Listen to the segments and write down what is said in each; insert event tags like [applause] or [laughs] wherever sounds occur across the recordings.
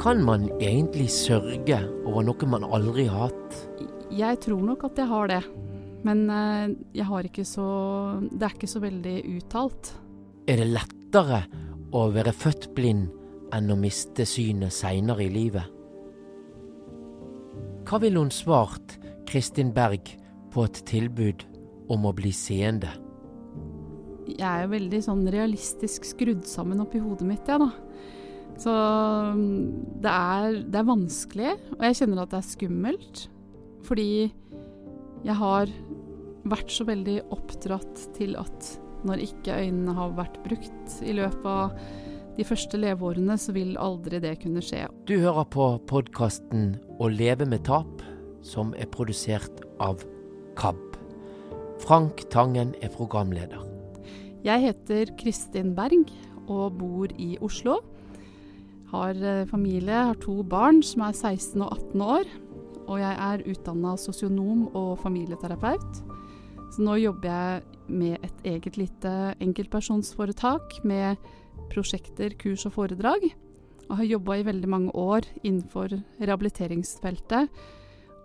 Kan man egentlig sørge over noe man aldri har hatt? Jeg tror nok at jeg har det. Men eh, jeg har ikke så Det er ikke så veldig uttalt. Er det lettere å være født blind enn å miste synet seinere i livet? Hva ville hun svart Kristin Berg på et tilbud om å bli seende? Jeg er jo veldig sånn realistisk skrudd sammen oppi hodet mitt, jeg, da. Så mm, det er, det er vanskelig, og jeg kjenner at det er skummelt. Fordi jeg har vært så veldig oppdratt til at når ikke øynene har vært brukt i løpet av de første leveårene, så vil aldri det kunne skje. Du hører på podkasten Å leve med tap, som er produsert av KAB. Frank Tangen er programleder. Jeg heter Kristin Berg og bor i Oslo. Har eh, familie, har to barn som er 16 og 18 år. Og jeg er utdanna sosionom og familieterapeut. Så nå jobber jeg med et eget lite enkeltpersonsforetak med prosjekter, kurs og foredrag. Og har jobba i veldig mange år innenfor rehabiliteringsfeltet.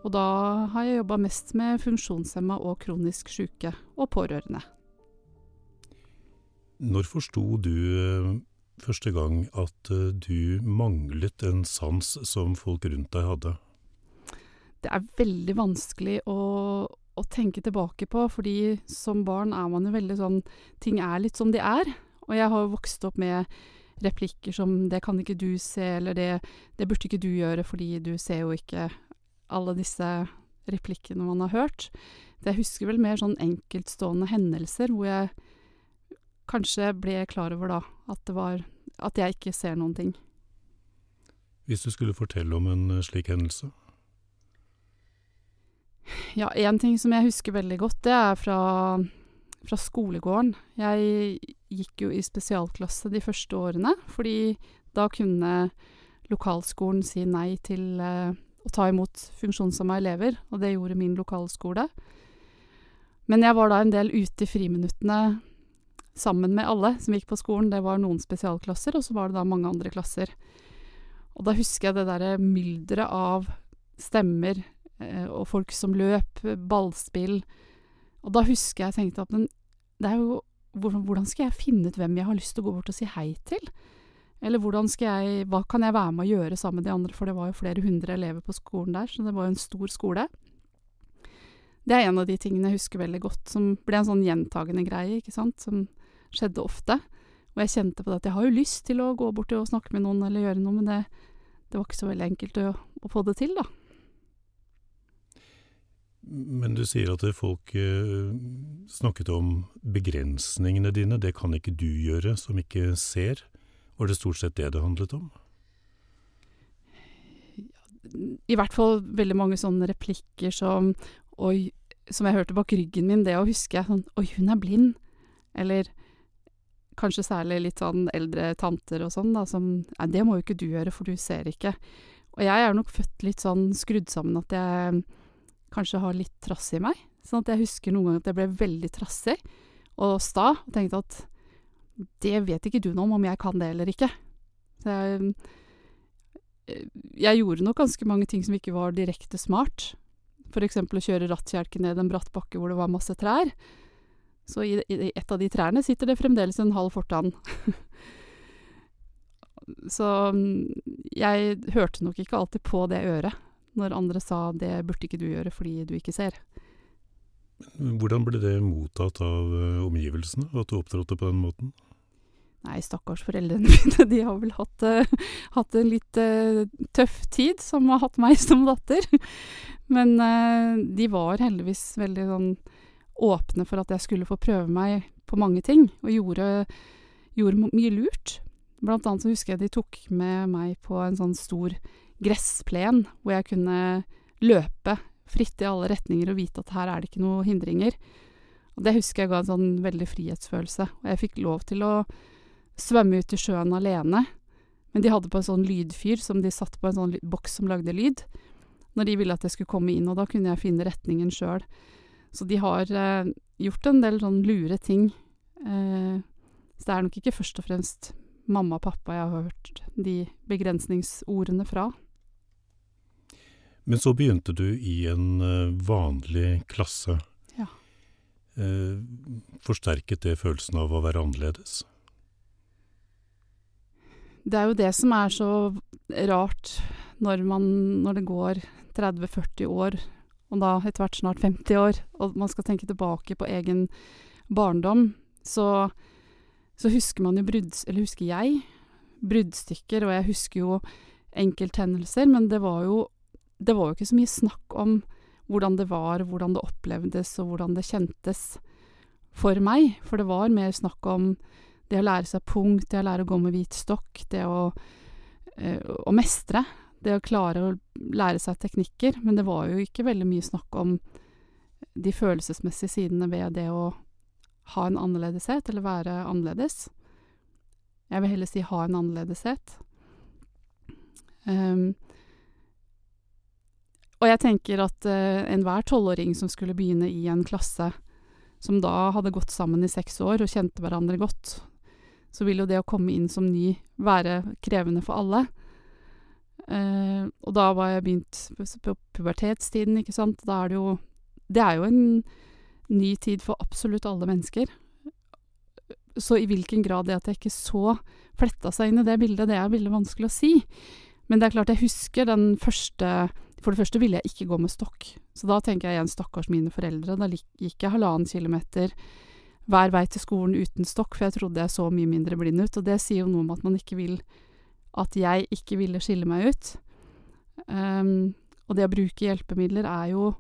Og da har jeg jobba mest med funksjonshemma og kronisk syke og pårørende. Når forsto du eh, første gang at eh, du manglet en sans som folk rundt deg hadde? Det er veldig vanskelig å, å tenke tilbake på, fordi som barn er man jo veldig sånn Ting er litt som de er. Og jeg har vokst opp med replikker som 'det kan ikke du se', eller det, 'det burde ikke du gjøre fordi du ser jo ikke' alle disse replikkene man har hørt. Jeg husker vel mer sånn enkeltstående hendelser hvor jeg kanskje ble klar over da at det var at jeg ikke ser noen ting. Hvis du skulle fortelle om en eh, slik hendelse? Ja, én ting som jeg husker veldig godt, det er fra, fra skolegården. Jeg gikk jo i spesialklasse de første årene, fordi da kunne lokalskolen si nei til eh, å ta imot funksjonshemma elever, og det gjorde min lokalskole. Men jeg var da en del ute i friminuttene sammen med alle som gikk på skolen. Det var noen spesialklasser, og så var det da mange andre klasser. Og da husker jeg det derre mylderet av stemmer eh, og folk som løp, ballspill. Og da husker jeg tenkte at men det er jo hvordan, skal jeg finne ut hvem jeg har lyst til å gå bort og si hei til? Eller hvordan skal jeg, hva kan jeg være med å gjøre sammen med de andre, for det var jo flere hundre elever på skolen der, så det var jo en stor skole. Det er en av de tingene jeg husker veldig godt, som ble en sånn gjentagende greie, ikke sant, som skjedde ofte. Og jeg kjente på det at jeg har jo lyst til å gå bort og snakke med noen eller gjøre noe, men det, det var ikke så veldig enkelt å, å få det til, da. Men du sier at folk eh, snakket om begrensningene dine. Det kan ikke du gjøre, som ikke ser. Var det stort sett det det handlet om? I hvert fall veldig mange sånne replikker som Oi, som jeg hørte bak ryggen min, det å huske sånn Oi, hun er blind. Eller kanskje særlig litt sånn eldre tanter og sånn, da, som Nei, det må jo ikke du gjøre, for du ser ikke. Og jeg er nok født litt sånn skrudd sammen at jeg kanskje har litt trass i meg. Sånn at jeg husker noen ganger at jeg ble veldig trassig og sta, og tenkte at det vet ikke du noe om, om jeg kan det eller ikke. Så jeg, jeg gjorde nok ganske mange ting som ikke var direkte smart. Eksempel å kjøre rattkjelke ned en bratt bakke hvor det var masse trær. Så i, i et av de trærne sitter det fremdeles en halv fortann. [laughs] Så jeg hørte nok ikke alltid på det øret når andre sa det burde ikke du gjøre fordi du ikke ser. Hvordan ble det mottatt av uh, omgivelsene, at du opptrådte på den måten? Nei, stakkars foreldrene [laughs] mine, de har vel hatt, uh, hatt en litt uh, tøff tid, som har hatt meg som datter. [laughs] Men de var heldigvis veldig sånn åpne for at jeg skulle få prøve meg på mange ting, og gjorde, gjorde mye lurt. Blant annet så husker jeg de tok med meg på en sånn stor gressplen hvor jeg kunne løpe fritt i alle retninger og vite at her er det ikke noen hindringer. Og det husker jeg ga en sånn veldig frihetsfølelse. Og jeg fikk lov til å svømme ut i sjøen alene. Men de hadde på en sånn lydfyr som de satt på en sånn boks som lagde lyd. Når de ville at jeg skulle komme inn, og da kunne jeg finne retningen sjøl. Så de har eh, gjort en del sånn lure ting. Eh, så det er nok ikke først og fremst mamma og pappa jeg har hørt de begrensningsordene fra. Men så begynte du i en eh, vanlig klasse. Ja. Eh, forsterket det følelsen av å være annerledes? Det er jo det som er så rart når, man, når det går 30-40 år, og da etter hvert snart 50 år, og man skal tenke tilbake på egen barndom, så, så husker man jo brudds... Eller husker jeg bruddstykker, og jeg husker jo enkelthendelser, men det var jo det var jo ikke så mye snakk om hvordan det var, hvordan det opplevdes, og hvordan det kjentes for meg. For det var mer snakk om det å lære seg punkt, det å lære å gå med hvit stokk, det å, øh, å mestre. Det å klare å lære seg teknikker. Men det var jo ikke veldig mye snakk om de følelsesmessige sidene ved det å ha en annerledeshet, eller være annerledes. Jeg vil heller si ha en annerledeshet. Um, og jeg tenker at uh, enhver tolvåring som skulle begynne i en klasse, som da hadde gått sammen i seks år og kjente hverandre godt, så vil jo det å komme inn som ny være krevende for alle. Uh, og da var jeg begynt på pubertetstiden, ikke sant. Da er det jo Det er jo en ny tid for absolutt alle mennesker. Så i hvilken grad det at jeg ikke så fletta seg inn i det bildet, det er veldig vanskelig å si. Men det er klart jeg husker den første For det første ville jeg ikke gå med stokk. Så da tenker jeg igjen stakkars mine foreldre. Da gikk jeg halvannen kilometer hver vei til skolen uten stokk, for jeg trodde jeg så mye mindre blind ut. Og det sier jo noe om at man ikke vil At jeg ikke ville skille meg ut. Um, og det å bruke hjelpemidler er jo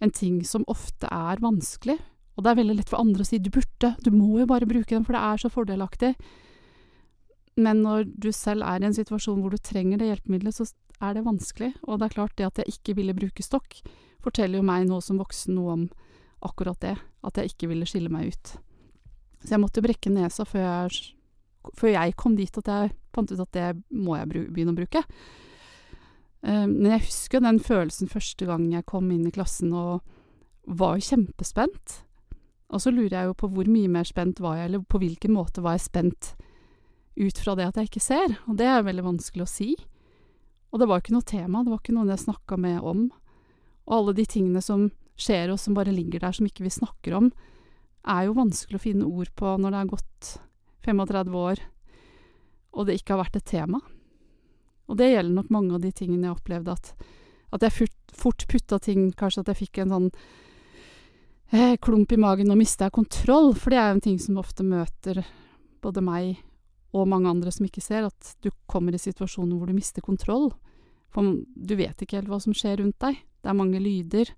en ting som ofte er vanskelig. Og det er veldig lett for andre å si 'du burde', du må jo bare bruke dem, for det er så fordelaktig. Men når du selv er i en situasjon hvor du trenger det hjelpemiddelet, så er det vanskelig. Og det er klart det at jeg ikke ville bruke stokk, forteller jo meg nå som voksen noe om akkurat det. At jeg ikke ville skille meg ut. Så jeg måtte brekke nesa før jeg, før jeg kom dit at jeg fant ut at det må jeg begynne å bruke. Um, men jeg husker den følelsen første gang jeg kom inn i klassen og var kjempespent. Og så lurer jeg jo på hvor mye mer spent var jeg, eller på hvilken måte var jeg spent ut fra det at jeg ikke ser, og det er veldig vanskelig å si. Og det var ikke noe tema, det var ikke noen jeg snakka med om. Og alle de tingene som skjer og som bare ligger der som ikke vi snakker om, er jo vanskelig å finne ord på når det har gått 35 år og det ikke har vært et tema. Og det gjelder nok mange av de tingene jeg opplevde at, at jeg fort, fort putta ting Kanskje at jeg fikk en sånn eh, klump i magen, nå mista kontroll, for det er jo en ting som ofte møter både meg og mange andre som ikke ser, at du kommer i situasjoner hvor du mister kontroll. For du vet ikke helt hva som skjer rundt deg. Det er mange lyder.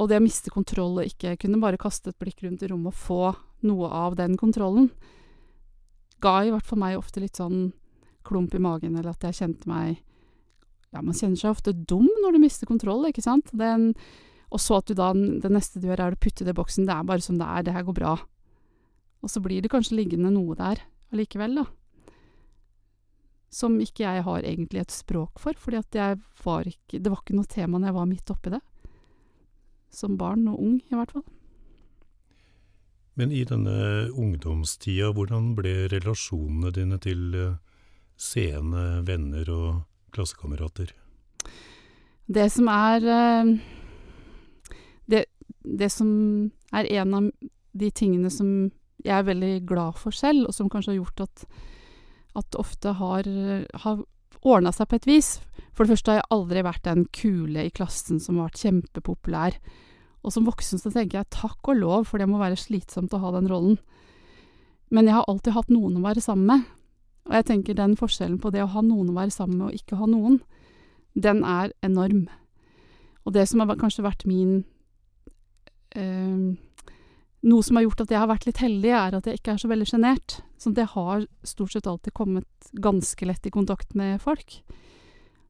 Og det å miste kontroll og ikke kunne bare kaste et blikk rundt i rommet og få noe av den kontrollen, ga i hvert fall meg ofte litt sånn klump i magen, eller at jeg kjente meg Ja, man kjenner seg ofte dum når du mister kontroll, ikke sant? Den, og så at du da, det neste du gjør, er å putte det i boksen. Det er bare som det er, det her går bra. Og så blir det kanskje liggende noe der allikevel, da. Som ikke jeg har egentlig et språk for, fordi at jeg var ikke Det var ikke noe tema når jeg var midt oppi det. Som barn og ung, i hvert fall. Men i denne ungdomstida, hvordan ble relasjonene dine til uh, seende venner og klassekamerater? Det som er uh, det, det som er en av de tingene som jeg er veldig glad for selv, og som kanskje har gjort at at ofte har, har ordna seg på et vis. For det første har jeg aldri vært den kule i klassen som har vært kjempepopulær. Og som voksen så tenker jeg takk og lov, for det må være slitsomt å ha den rollen. Men jeg har alltid hatt noen å være sammen med. Og jeg tenker den forskjellen på det å ha noen å være sammen med og ikke ha noen, den er enorm. Og det som har kanskje vært min øh, noe som har gjort at jeg har vært litt heldig, er at jeg ikke er så veldig sjenert. Så det jeg har stort sett alltid kommet ganske lett i kontakt med folk.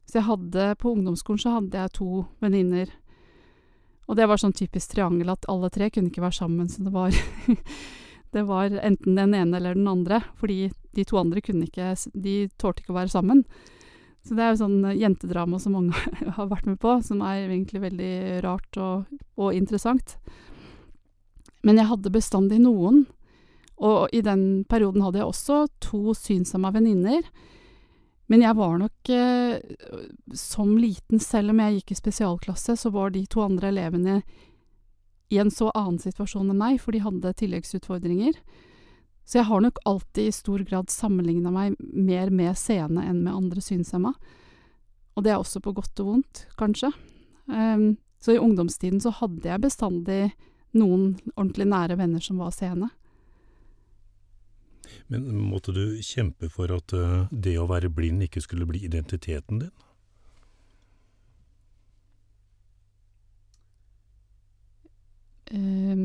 Så jeg hadde På ungdomsskolen så hadde jeg to venninner. Og det var sånn typisk triangel at alle tre kunne ikke være sammen, så det var [laughs] Det var enten den ene eller den andre, fordi de to andre kunne ikke De tålte ikke å være sammen. Så det er jo sånn jentedrama som mange [laughs] har vært med på, som er egentlig veldig rart og, og interessant. Men jeg hadde bestandig noen, Og i den perioden hadde jeg også to synshemma venninner. Men jeg var nok eh, som liten, selv om jeg gikk i spesialklasse, så var de to andre elevene i en så annen situasjon enn meg, for de hadde tilleggsutfordringer. Så jeg har nok alltid i stor grad sammenligna meg mer med seende enn med andre synshemma. Og det er også på godt og vondt, kanskje. Um, så i ungdomstiden så hadde jeg bestandig noen ordentlig nære venner som var seende. Men måtte du kjempe for at uh, det å være blind ikke skulle bli identiteten din? Um,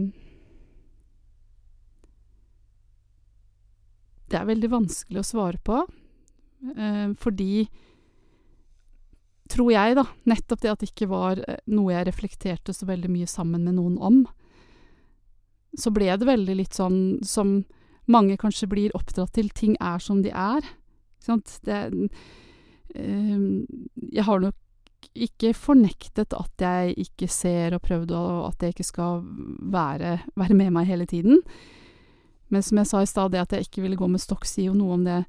det er veldig vanskelig å svare på, uh, fordi Tror jeg, da, nettopp det at det ikke var eh, noe jeg reflekterte så veldig mye sammen med noen om. Så ble det veldig litt sånn som mange kanskje blir oppdratt til, ting er som de er. Ikke sant? Det uh, Jeg har nok ikke fornektet at jeg ikke ser og prøvd, og at jeg ikke skal være, være med meg hele tiden. Men som jeg sa i stad, det at jeg ikke ville gå med stokk, sier jo noe om det,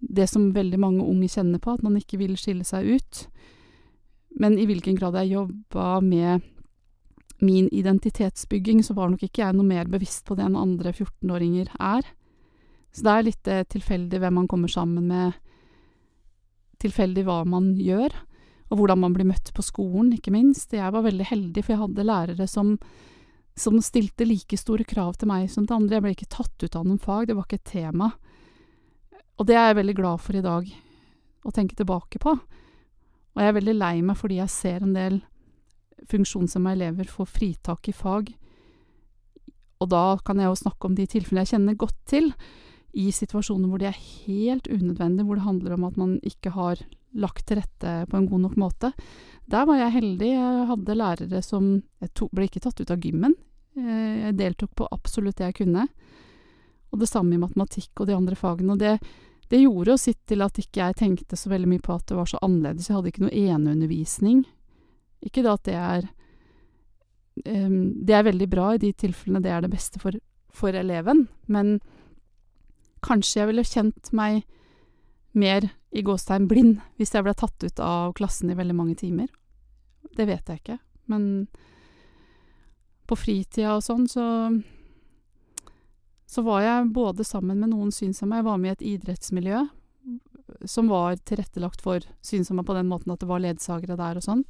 det som veldig mange unge kjenner på, at man ikke vil skille seg ut. Men i hvilken grad jeg jobba med min identitetsbygging, så var nok ikke jeg noe mer bevisst på det enn andre 14-åringer er. Så det er litt eh, tilfeldig hvem man kommer sammen med, tilfeldig hva man gjør. Og hvordan man blir møtt på skolen, ikke minst. Jeg var veldig heldig, for jeg hadde lærere som, som stilte like store krav til meg som til andre. Jeg ble ikke tatt ut av noen fag, det var ikke et tema. Og det er jeg veldig glad for i dag, å tenke tilbake på. Og jeg er veldig lei meg fordi jeg ser en del funksjonshemma elever få fritak i fag. Og da kan jeg jo snakke om de tilfellene jeg kjenner godt til, i situasjoner hvor det er helt unødvendig, hvor det handler om at man ikke har lagt til rette på en god nok måte. Der var jeg heldig. Jeg hadde lærere som Jeg to, ble ikke tatt ut av gymmen. Eh, jeg deltok på absolutt det jeg kunne. Og det samme i matematikk og de andre fagene. Og det, det gjorde jo sitt til at ikke jeg tenkte så veldig mye på at det var så annerledes. Jeg hadde ikke noe eneundervisning. Ikke da at det er um, Det er veldig bra i de tilfellene det er det beste for, for eleven, men kanskje jeg ville kjent meg mer i gåstegn blind hvis jeg ble tatt ut av klassen i veldig mange timer. Det vet jeg ikke, men på fritida og sånn, så så var jeg både sammen med noen synshemma, jeg var med i et idrettsmiljø som var tilrettelagt for synshemma på den måten at det var ledsagere der og sånn.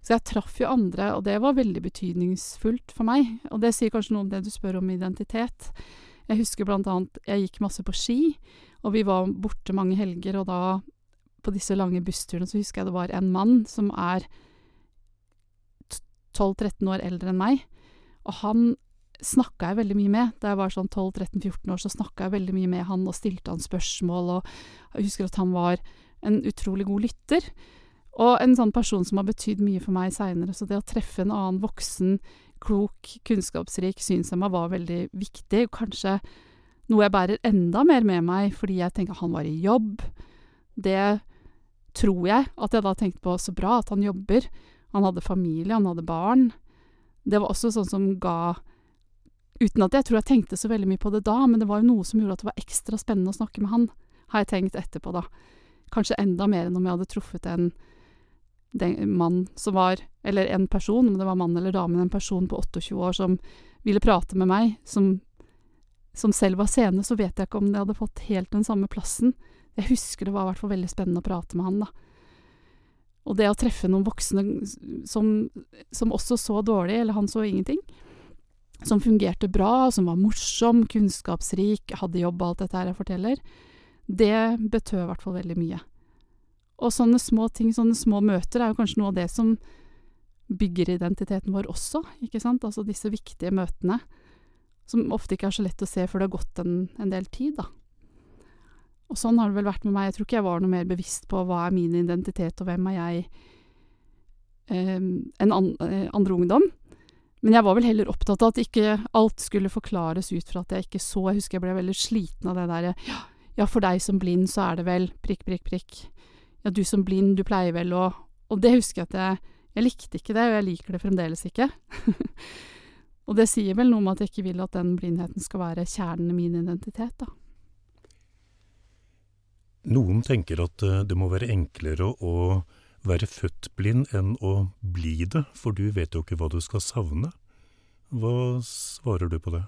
Så jeg traff jo andre, og det var veldig betydningsfullt for meg. Og det sier kanskje noe om det du spør om identitet. Jeg husker blant annet jeg gikk masse på ski, og vi var borte mange helger, og da, på disse lange bussturene, så husker jeg det var en mann som er 12-13 år eldre enn meg, og han snakka jeg veldig mye med. Da jeg var sånn 12-13-14 år, så snakka jeg veldig mye med han og stilte han spørsmål, og jeg husker at han var en utrolig god lytter. Og en sånn person som har betydd mye for meg seinere, så det å treffe en annen voksen, klok, kunnskapsrik synshemma var veldig viktig, kanskje noe jeg bærer enda mer med meg fordi jeg tenker han var i jobb. Det tror jeg at jeg da tenkte på så bra at han jobber. Han hadde familie, han hadde barn. Det var også sånn som ga Uten at jeg tror jeg tenkte så veldig mye på det da, men det var jo noe som gjorde at det var ekstra spennende å snakke med han, har jeg tenkt etterpå, da. Kanskje enda mer enn om jeg hadde truffet en, en mann som var Eller en person, om det var mann eller dame, en person på 28 år som ville prate med meg, som som selv var sene så vet jeg ikke om det hadde fått helt den samme plassen. Jeg husker det var i hvert fall veldig spennende å prate med han, da. Og det å treffe noen voksne som, som også så dårlig, eller han så ingenting, som fungerte bra, som var morsom, kunnskapsrik, hadde jobb og alt dette her jeg forteller, det betød i hvert fall veldig mye. Og sånne små ting, sånne små møter, er jo kanskje noe av det som bygger identiteten vår også, ikke sant, altså disse viktige møtene. Som ofte ikke er så lett å se før det har gått en, en del tid, da. Og sånn har det vel vært med meg. Jeg tror ikke jeg var noe mer bevisst på hva er min identitet, og hvem er jeg, eh, enn an, eh, andre ungdom. Men jeg var vel heller opptatt av at ikke alt skulle forklares ut fra at jeg ikke så. Jeg husker jeg ble veldig sliten av det derre ja, ja, for deg som blind så er det vel prikk, prikk, prikk. Ja, du som blind, du pleier vel å Og det husker jeg at jeg Jeg likte ikke det, og jeg liker det fremdeles ikke. [laughs] Og det sier vel noe om at jeg ikke vil at den blindheten skal være kjernen i min identitet, da. Noen tenker at eh, det må være enklere å være født blind enn å bli det, for du vet jo ikke hva du skal savne. Hva svarer du på det?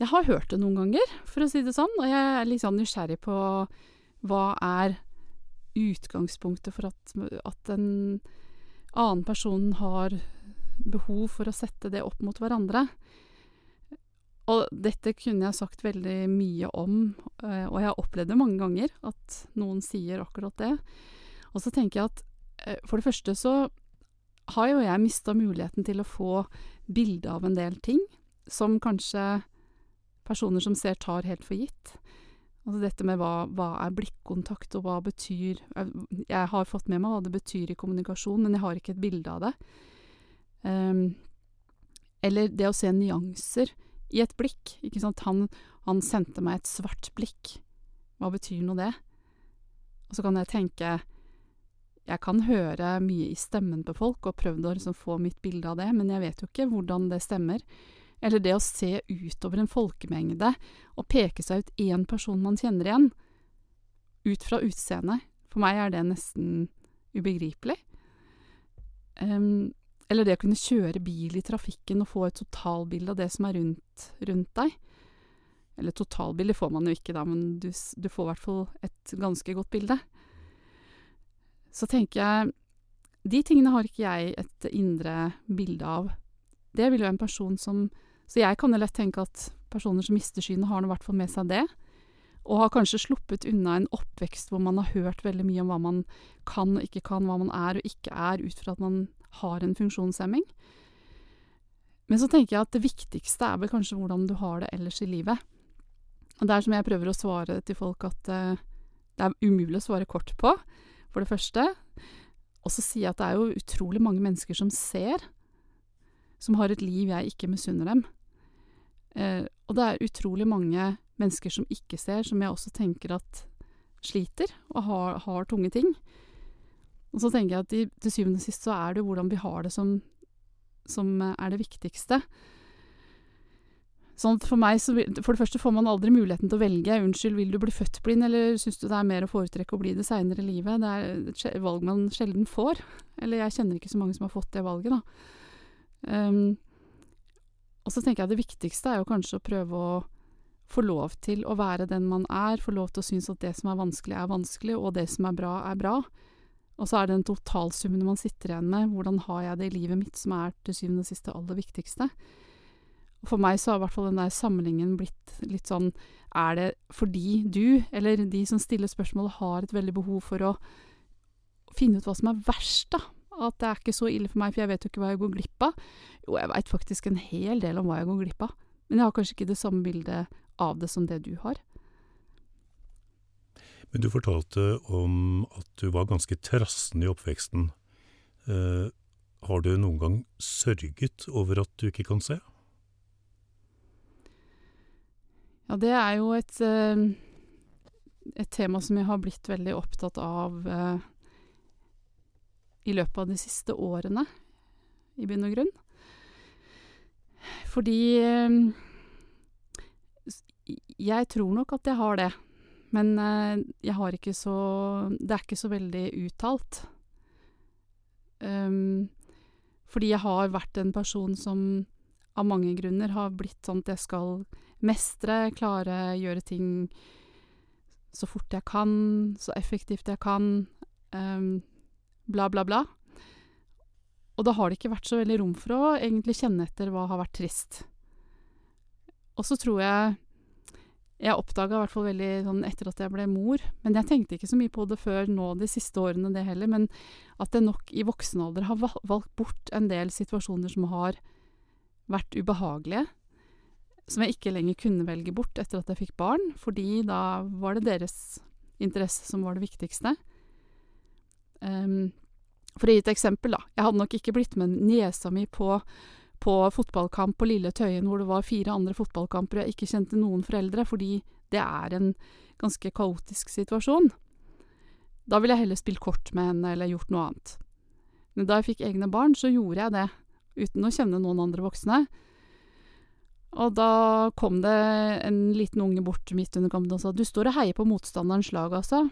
Jeg har hørt det noen ganger, for å si det sånn, og jeg er litt sånn nysgjerrig på hva er utgangspunktet for at, at en annen person har behov for å sette det opp mot hverandre. Og dette kunne jeg sagt veldig mye om, eh, og jeg har opplevd det mange ganger, at noen sier akkurat det. Og så tenker jeg at eh, for det første så har jo jeg mista muligheten til å få bilde av en del ting, som kanskje personer som ser, tar helt for gitt. Altså dette med hva, hva er blikkontakt, og hva betyr Jeg har fått med meg hva det betyr i kommunikasjon, men jeg har ikke et bilde av det. Um, eller det å se nyanser i et blikk. Ikke sant? Han, han sendte meg et svart blikk. Hva betyr nå det? Og så kan jeg tenke Jeg kan høre mye i stemmen på folk, og prøvd å liksom få mitt bilde av det, men jeg vet jo ikke hvordan det stemmer. Eller det å se utover en folkemengde og peke seg ut én person man kjenner igjen, ut fra utseendet. For meg er det nesten ubegripelig. Um, eller det å kunne kjøre bil i trafikken og få et totalbilde av det som er rundt, rundt deg. Eller totalbilde får man jo ikke da, men du, du får i hvert fall et ganske godt bilde. Så tenker jeg De tingene har ikke jeg et indre bilde av. Det vil jo en person som Så jeg kan jo lett tenke at personer som mister synet, har nå i hvert fall med seg det. Og har kanskje sluppet unna en oppvekst hvor man har hørt veldig mye om hva man kan og ikke kan, hva man er og ikke er, ut fra at man har en funksjonshemming. Men så tenker jeg at det viktigste er vel kanskje hvordan du har det ellers i livet. Og det er som jeg prøver å svare til folk at uh, det er umulig å svare kort på, for det første. Og så sier jeg at det er jo utrolig mange mennesker som ser, som har et liv jeg ikke misunner dem. Uh, og det er utrolig mange mennesker som ikke ser, som jeg også tenker at sliter og har, har tunge ting. Og så tenker jeg at de, til syvende og sist så er det jo hvordan vi har det som, som eh, er det viktigste. Sånn for meg så For det første får man aldri muligheten til å velge. Unnskyld, vil du bli født blind, eller syns du det er mer å foretrekke å bli det seinere i livet? Det er et valg man sjelden får. Eller jeg kjenner ikke så mange som har fått det valget, da. Um, og så tenker jeg det viktigste er jo kanskje å prøve å få lov til å være den man er, få lov til å synes at det som er vanskelig, er vanskelig, og det som er bra, er bra. Og så er det den totalsummen man sitter igjen med, hvordan har jeg det i livet mitt, som er til syvende og sist det aller viktigste. For meg så har i hvert fall den der samlingen blitt litt sånn, er det fordi du, eller de som stiller spørsmålet, har et veldig behov for å finne ut hva som er verst, da? At det er ikke så ille for meg, for jeg vet jo ikke hva jeg går glipp av. Jo, jeg veit faktisk en hel del om hva jeg går glipp av, men jeg har kanskje ikke det samme bildet av det som det du har. Men du fortalte om at du var ganske trassende i oppveksten. Eh, har du noen gang sørget over at du ikke kan se? Ja, det er jo et, eh, et tema som jeg har blitt veldig opptatt av eh, i løpet av de siste årene, i bunn og grunn. Fordi eh, jeg tror nok at jeg har det. Men eh, jeg har ikke så Det er ikke så veldig uttalt. Um, fordi jeg har vært en person som av mange grunner har blitt sånn at jeg skal mestre, klare, gjøre ting så fort jeg kan, så effektivt jeg kan, um, bla, bla, bla. Og da har det ikke vært så veldig rom for å egentlig kjenne etter hva har vært trist. Og så tror jeg jeg oppdaga i hvert fall veldig sånn etter at jeg ble mor, men jeg tenkte ikke så mye på det før nå de siste årene, det heller, men at jeg nok i voksen alder har valgt bort en del situasjoner som har vært ubehagelige, som jeg ikke lenger kunne velge bort etter at jeg fikk barn, fordi da var det deres interesse som var det viktigste. Um, for å gi et eksempel, da. Jeg hadde nok ikke blitt med niesa mi på på fotballkamp på Lille Tøyen hvor det var fire andre fotballkamper og jeg ikke kjente noen foreldre, fordi det er en ganske kaotisk situasjon. Da ville jeg heller spilt kort med henne eller gjort noe annet. Men da jeg fikk egne barn, så gjorde jeg det, uten å kjenne noen andre voksne. Og da kom det en liten unge bort midt under kampen og sa 'Du står og heier på motstanderens lag, altså'.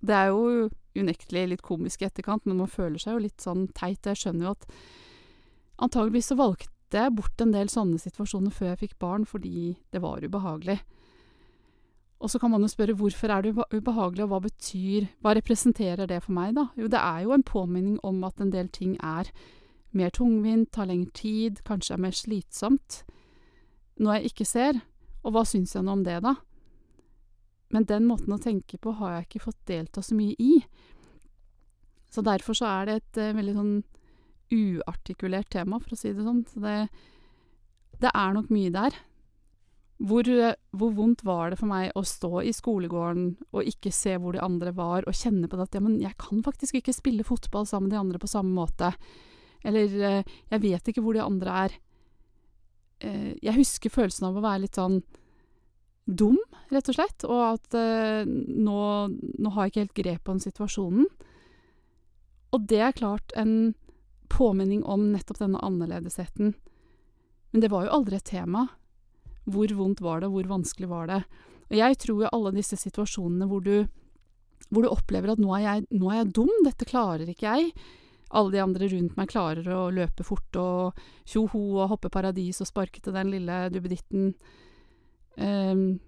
Det er jo unektelig litt komisk i etterkant, men man føler seg jo litt sånn teit. Jeg skjønner jo at antageligvis så valgte jeg bort en del sånne situasjoner før jeg fikk barn, fordi det var ubehagelig. Og så kan man jo spørre hvorfor er det ubehagelig, og hva betyr Hva representerer det for meg, da? Jo, det er jo en påminning om at en del ting er mer tungvint, tar lengre tid, kanskje er mer slitsomt. Noe jeg ikke ser. Og hva syns jeg nå om det, da? Men den måten å tenke på har jeg ikke fått delta så mye i. Så derfor så er det et uh, veldig sånn uartikulert tema, for å si det sånn. Så det, det er nok mye der. Hvor, hvor, vondt var det for meg å stå i skolegården og ikke se hvor de andre var, og kjenne på det at ja, men jeg kan faktisk ikke spille fotball sammen med de andre på samme måte. Eller eh, jeg vet ikke hvor de andre er. Eh, jeg husker følelsen av å være litt sånn dum, rett og slett, og at eh, nå, nå har jeg ikke helt grep om situasjonen. Og det er klart en påminning om nettopp denne annerledesheten. Men det var jo aldri et tema. Hvor vondt var det, hvor vanskelig var det? Og jeg tror jo alle disse situasjonene hvor du, hvor du opplever at nå er, jeg, nå er jeg dum, dette klarer ikke jeg. Alle de andre rundt meg klarer å løpe fort og tjoho og hoppe paradis og sparke til den lille duppeditten. Um,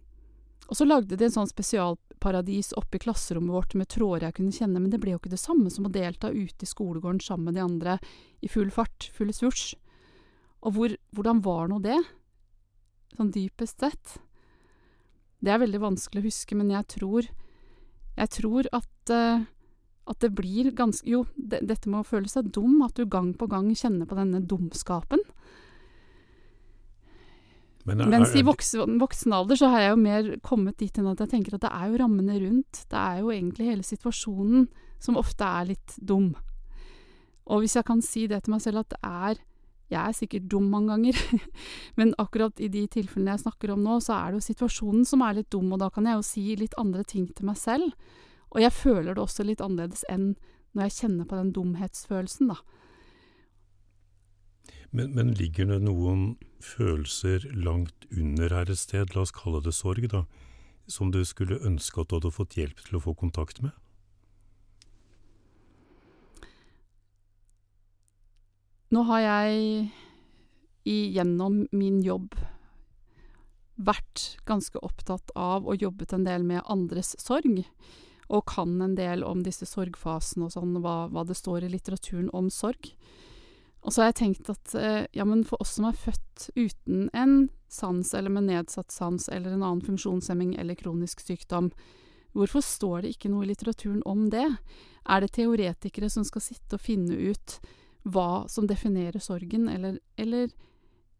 og så lagde de en sånn spesialparadis oppe i klasserommet vårt med tråder jeg kunne kjenne, men det ble jo ikke det samme som å delta ute i skolegården sammen med de andre i full fart, full svosj. Og hvor, hvordan var nå det? sånn dypest sett. Det er veldig vanskelig å huske, men jeg tror Jeg tror at uh, at det blir ganske Jo, de, dette med å føle seg dum, at du gang på gang kjenner på denne dumskapen. Men er, Mens i voksen, voksen, alder så har jeg jo mer kommet dit enn at jeg tenker at det er jo rammene rundt. Det er jo egentlig hele situasjonen som ofte er litt dum. Og hvis jeg kan si det til meg selv at det er jeg er sikkert dum mange ganger, [laughs] men akkurat i de tilfellene jeg snakker om nå, så er det jo situasjonen som er litt dum, og da kan jeg jo si litt andre ting til meg selv. Og jeg føler det også litt annerledes enn når jeg kjenner på den dumhetsfølelsen, da. Men, men ligger det noen følelser langt under her et sted, la oss kalle det sorg, da, som du skulle ønske at du hadde fått hjelp til å få kontakt med? Nå har jeg gjennom min jobb vært ganske opptatt av og jobbet en del med andres sorg, og kan en del om disse sorgfasene og sånn, hva, hva, det står i litteraturen om sorg. Og så har jeg tenkt at eh, ja, men for oss som er født uten en sans eller med nedsatt sans eller en annen funksjonshemming eller kronisk sykdom, hvorfor står det ikke noe i litteraturen om det? Er det teoretikere som skal sitte og finne ut hva som definerer sorgen, eller, eller,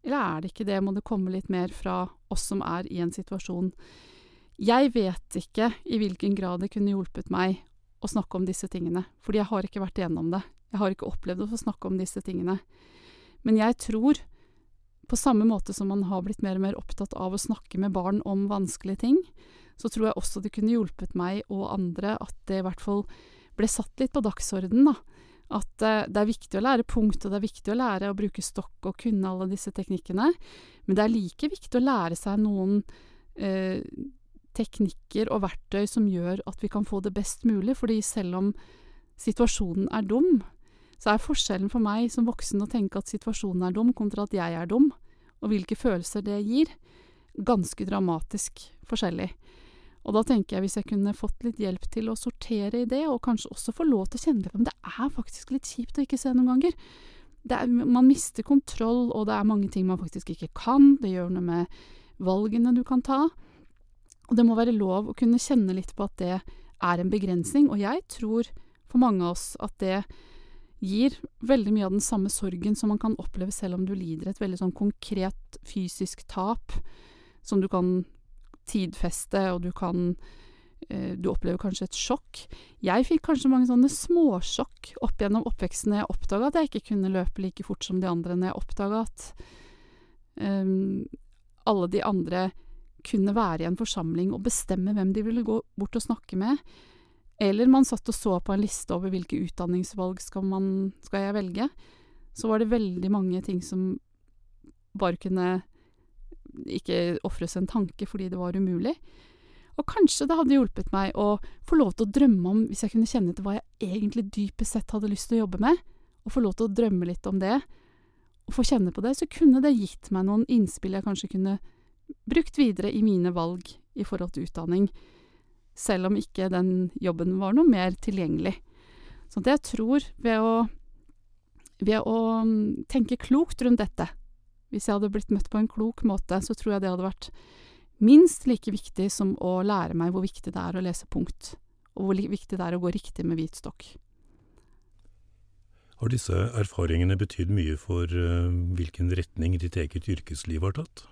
eller, er det ikke det, må det komme litt mer fra oss som er i en situasjon. Jeg vet ikke i hvilken grad det kunne hjulpet meg å snakke om disse tingene, fordi jeg har ikke vært igjennom det. Jeg har ikke opplevd å få snakke om disse tingene. Men jeg tror, på samme måte som man har blitt mer og mer opptatt av å snakke med barn om vanskelige ting, så tror jeg også det kunne hjulpet meg og andre at det i hvert fall ble satt litt på dagsordenen, da at eh, det er viktig å lære punkt, og det er viktig å lære å bruke stokk og kunne alle disse teknikkene, men det er like viktig å lære seg noen eh, teknikker og verktøy som gjør at vi kan få det best mulig, fordi selv om situasjonen er dum, så er forskjellen for meg som voksen å tenke at situasjonen er dum, kontra at jeg er dum, og hvilke følelser det gir, ganske dramatisk forskjellig. Og da tenker jeg hvis jeg kunne fått litt hjelp til å sortere i det, og kanskje også få lov til å kjenne det Men det er faktisk litt kjipt å ikke se noen ganger. Er, man mister kontroll, og det er mange ting man faktisk ikke kan. Det gjør noe med valgene du kan ta. Og det må være lov å kunne kjenne litt på at det er en begrensning, og jeg tror for mange av oss at det gir veldig mye av den samme sorgen som man kan oppleve selv om du lider et veldig sånn konkret fysisk tap, som du kan tidfeste, og du kan eh, Du opplever kanskje et sjokk. Jeg fikk kanskje mange sånne småsjokk opp gjennom oppveksten når jeg oppdaga at jeg ikke kunne løpe like fort som de andre, når jeg oppdaga at um, alle de andre kunne være i en forsamling og bestemme hvem de ville gå bort og snakke med. Eller man satt og så på en liste over hvilke utdanningsvalg skal, man, skal jeg velge. Så var det veldig mange ting som bare kunne ikke ofres en tanke fordi det var umulig. Og kanskje det hadde hjulpet meg å få lov til å drømme om, hvis jeg kunne kjenne til hva jeg egentlig dypest sett hadde lyst til å jobbe med, og få lov til å drømme litt om det, og få kjenne på det, så kunne det gitt meg noen innspill jeg kanskje kunne brukt videre i mine valg i forhold til utdanning, selv om ikke den jobben var noe mer tilgjengelig. Så jeg tror ved å, ved å mm, tenke klokt rundt dette, hvis jeg hadde blitt møtt på en klok måte, så tror jeg det hadde vært minst like viktig som å lære meg hvor viktig det er å lese punkt, og hvor viktig det er å gå riktig med hvit stokk. Har disse erfaringene betydd mye for uh, hvilken retning ditt eget yrkesliv har tatt?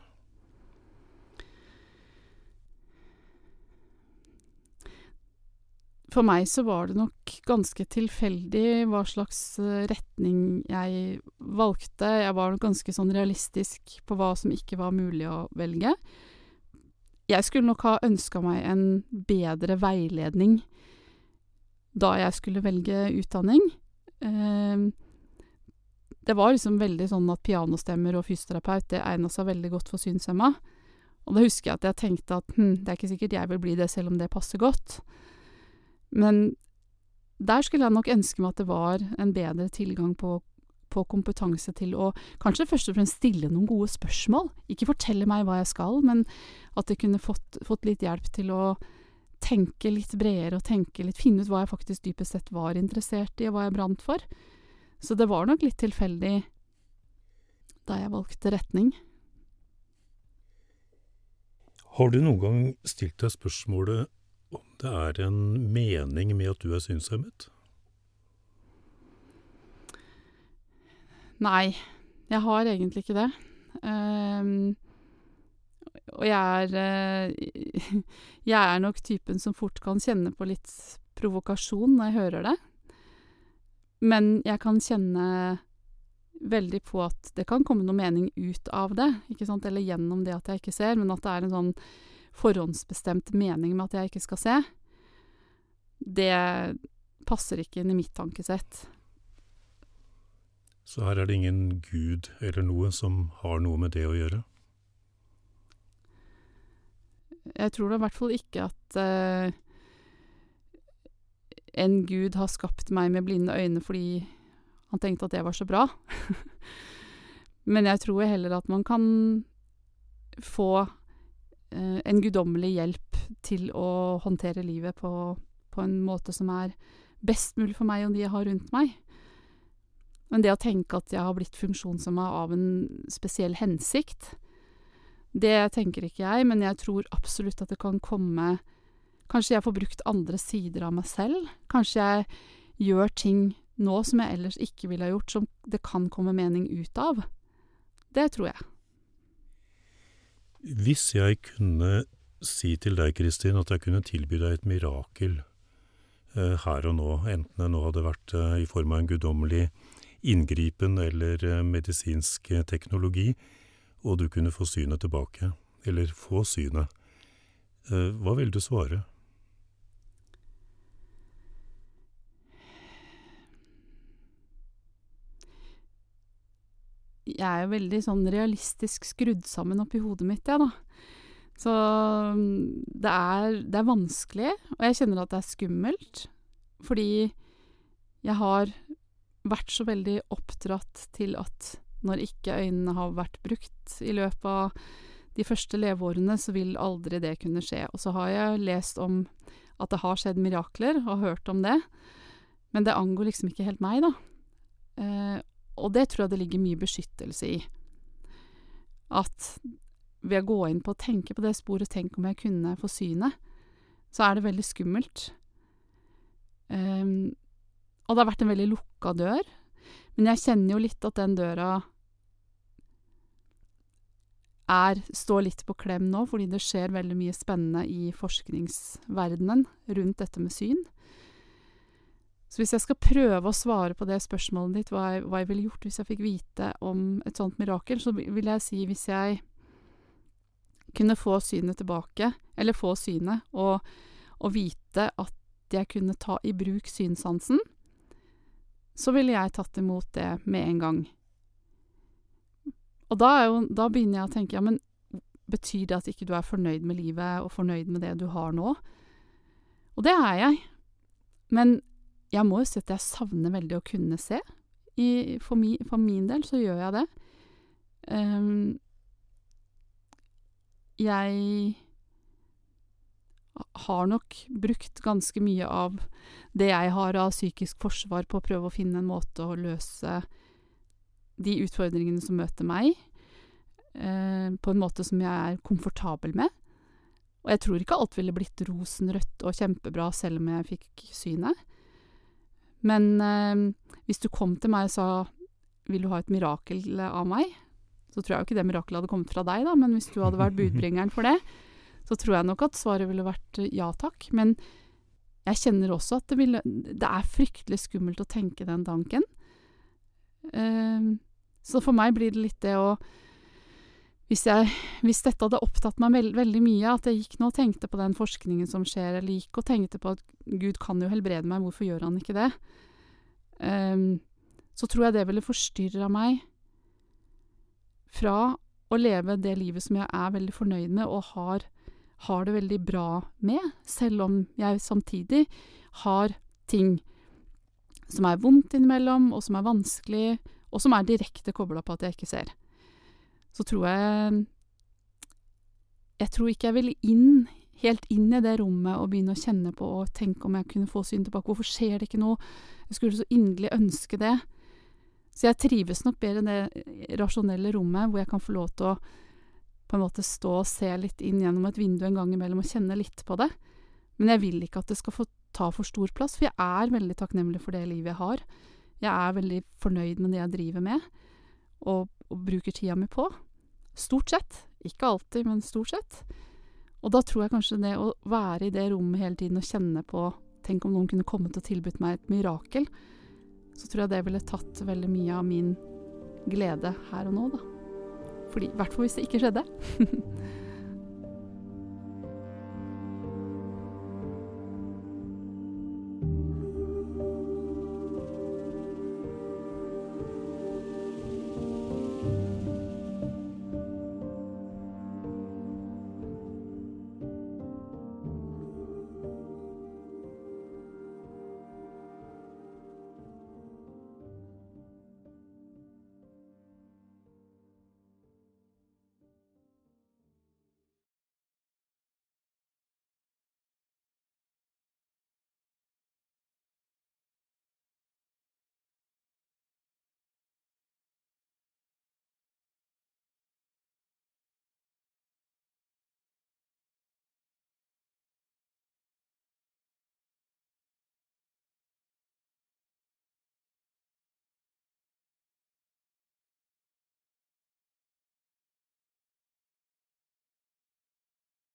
For meg så var det nok ganske tilfeldig hva slags eh, retning jeg valgte. Jeg var nok ganske sånn realistisk på hva som ikke var mulig å velge. Jeg skulle nok ha ønska meg en bedre veiledning da jeg skulle velge utdanning. Eh, det var liksom veldig sånn at pianostemmer og fysioterapeut, det egna seg veldig godt for synshemma. Og da husker jeg at jeg tenkte at hm, det er ikke sikkert jeg vil bli det selv om det passer godt. Men der skulle jeg nok ønske meg at det var en bedre tilgang på, på kompetanse til å kanskje først og fremst stille noen gode spørsmål. Ikke fortelle meg hva jeg skal, men at jeg kunne fått, fått litt hjelp til å tenke litt bredere og tenke litt Finne ut hva jeg faktisk dypest sett var interessert i, og hva jeg brant for. Så det var nok litt tilfeldig da jeg valgte retning. Har du noen gang stilt deg spørsmålet om det er en mening med at du er synshemmet? Nei, jeg har egentlig ikke det. Um, og jeg er uh, [laughs] Jeg er nok typen som fort kan kjenne på litt provokasjon når jeg hører det. Men jeg kan kjenne veldig på at det kan komme noe mening ut av det, ikke sant, eller gjennom det at jeg ikke ser, men at det er en sånn forhåndsbestemt mening med at jeg ikke skal se, det passer ikke inn i mitt tankesett. Så her er det ingen gud eller noe som har noe med det å gjøre? Jeg tror da i hvert fall ikke at uh, en gud har skapt meg med blinde øyne fordi han tenkte at det var så bra. [laughs] Men jeg tror heller at man kan få en guddommelig hjelp til å håndtere livet på, på en måte som er best mulig for meg og de jeg har rundt meg. Men det å tenke at jeg har blitt funksjonshemma av en spesiell hensikt, det tenker ikke jeg, men jeg tror absolutt at det kan komme Kanskje jeg får brukt andre sider av meg selv. Kanskje jeg gjør ting nå som jeg ellers ikke ville ha gjort, som det kan komme mening ut av. Det tror jeg. Hvis jeg kunne si til deg, Kristin, at jeg kunne tilby deg et mirakel eh, her og nå, enten det nå hadde vært eh, i form av en guddommelig inngripen eller eh, medisinsk eh, teknologi, og du kunne få synet tilbake, eller få synet, eh, hva ville du svare? Jeg er jo veldig sånn realistisk skrudd sammen oppi hodet mitt, jeg, da. Så mm, det er, det er vanskelig, og jeg kjenner at det er skummelt. Fordi jeg har vært så veldig oppdratt til at når ikke øynene har vært brukt i løpet av de første leveårene, så vil aldri det kunne skje. Og så har jeg lest om at det har skjedd mirakler, og hørt om det. Men det angår liksom ikke helt meg, da. Eh, og det tror jeg det ligger mye beskyttelse i. At ved å gå inn på å tenke på det sporet, tenk om jeg kunne få synet, så er det veldig skummelt. Um, og det har vært en veldig lukka dør. Men jeg kjenner jo litt at den døra er, står litt på klem nå, fordi det skjer veldig mye spennende i forskningsverdenen rundt dette med syn. Så hvis jeg skal prøve å svare på det spørsmålet ditt, hva jeg, hva jeg ville gjort hvis jeg fikk vite om et sånt mirakel, så vil jeg si hvis jeg kunne få synet tilbake, eller få synet, og, og vite at jeg kunne ta i bruk synssansen, så ville jeg tatt imot det med en gang. Og da, jo, da begynner jeg å tenke, ja, men betyr det at ikke du er fornøyd med livet og fornøyd med det du har nå? Og det er jeg. Men jeg må jo si at jeg savner veldig å kunne se. I, for, mi, for, min del så gjør jeg det. Um, jeg har nok brukt ganske mye av det jeg har av psykisk forsvar på å prøve å finne en måte å løse de utfordringene som møter meg, eh, på en måte som jeg er komfortabel med. Og jeg tror ikke alt ville blitt rosenrødt og kjempebra selv om jeg fikk synet. Men eh, hvis du kom til meg og sa 'vil du ha et mirakel av meg', så tror jeg jo ikke det mirakelet hadde kommet fra deg, da, men hvis du hadde vært budbringeren for det, [laughs] så tror jeg nok at svaret ville vært eh, ja takk. Men jeg kjenner også at det, ville, det er fryktelig skummelt å tenke den tanken. Så for meg blir det litt det å hvis, jeg, hvis dette hadde opptatt meg veld, veldig mye, at jeg gikk nå og tenkte på den forskningen som skjer, eller gikk og tenkte på at Gud kan jo helbrede meg, hvorfor gjør han ikke det? Um, så tror jeg det ville forstyrra meg fra å leve det livet som jeg er veldig fornøyd med og har, har det veldig bra med, selv om jeg samtidig har ting som er vondt innimellom, og som er vanskelig, og som er direkte kobla på at jeg ikke ser. Så tror jeg Jeg tror ikke jeg ville inn, helt inn i det rommet og begynne å kjenne på og tenke om jeg kunne få syn tilbake. Hvorfor skjer det ikke noe? Jeg skulle så inderlig ønske det. Så jeg trives nok bedre i det rasjonelle rommet hvor jeg kan få lov til å på en måte stå og se litt inn gjennom et vindu en gang imellom og kjenne litt på det. Men jeg vil ikke at det skal få ta for stor plass, for jeg er veldig takknemlig for det livet jeg har. Jeg er veldig fornøyd med det jeg driver med, og, og bruker tida mi på. Stort sett. Ikke alltid, men stort sett. Og da tror jeg kanskje det å være i det rommet hele tiden og kjenne på Tenk om noen kunne kommet og tilbudt meg et mirakel. Så tror jeg det ville tatt veldig mye av min glede her og nå, da. Fordi, I hvert fall hvis det ikke skjedde. [laughs]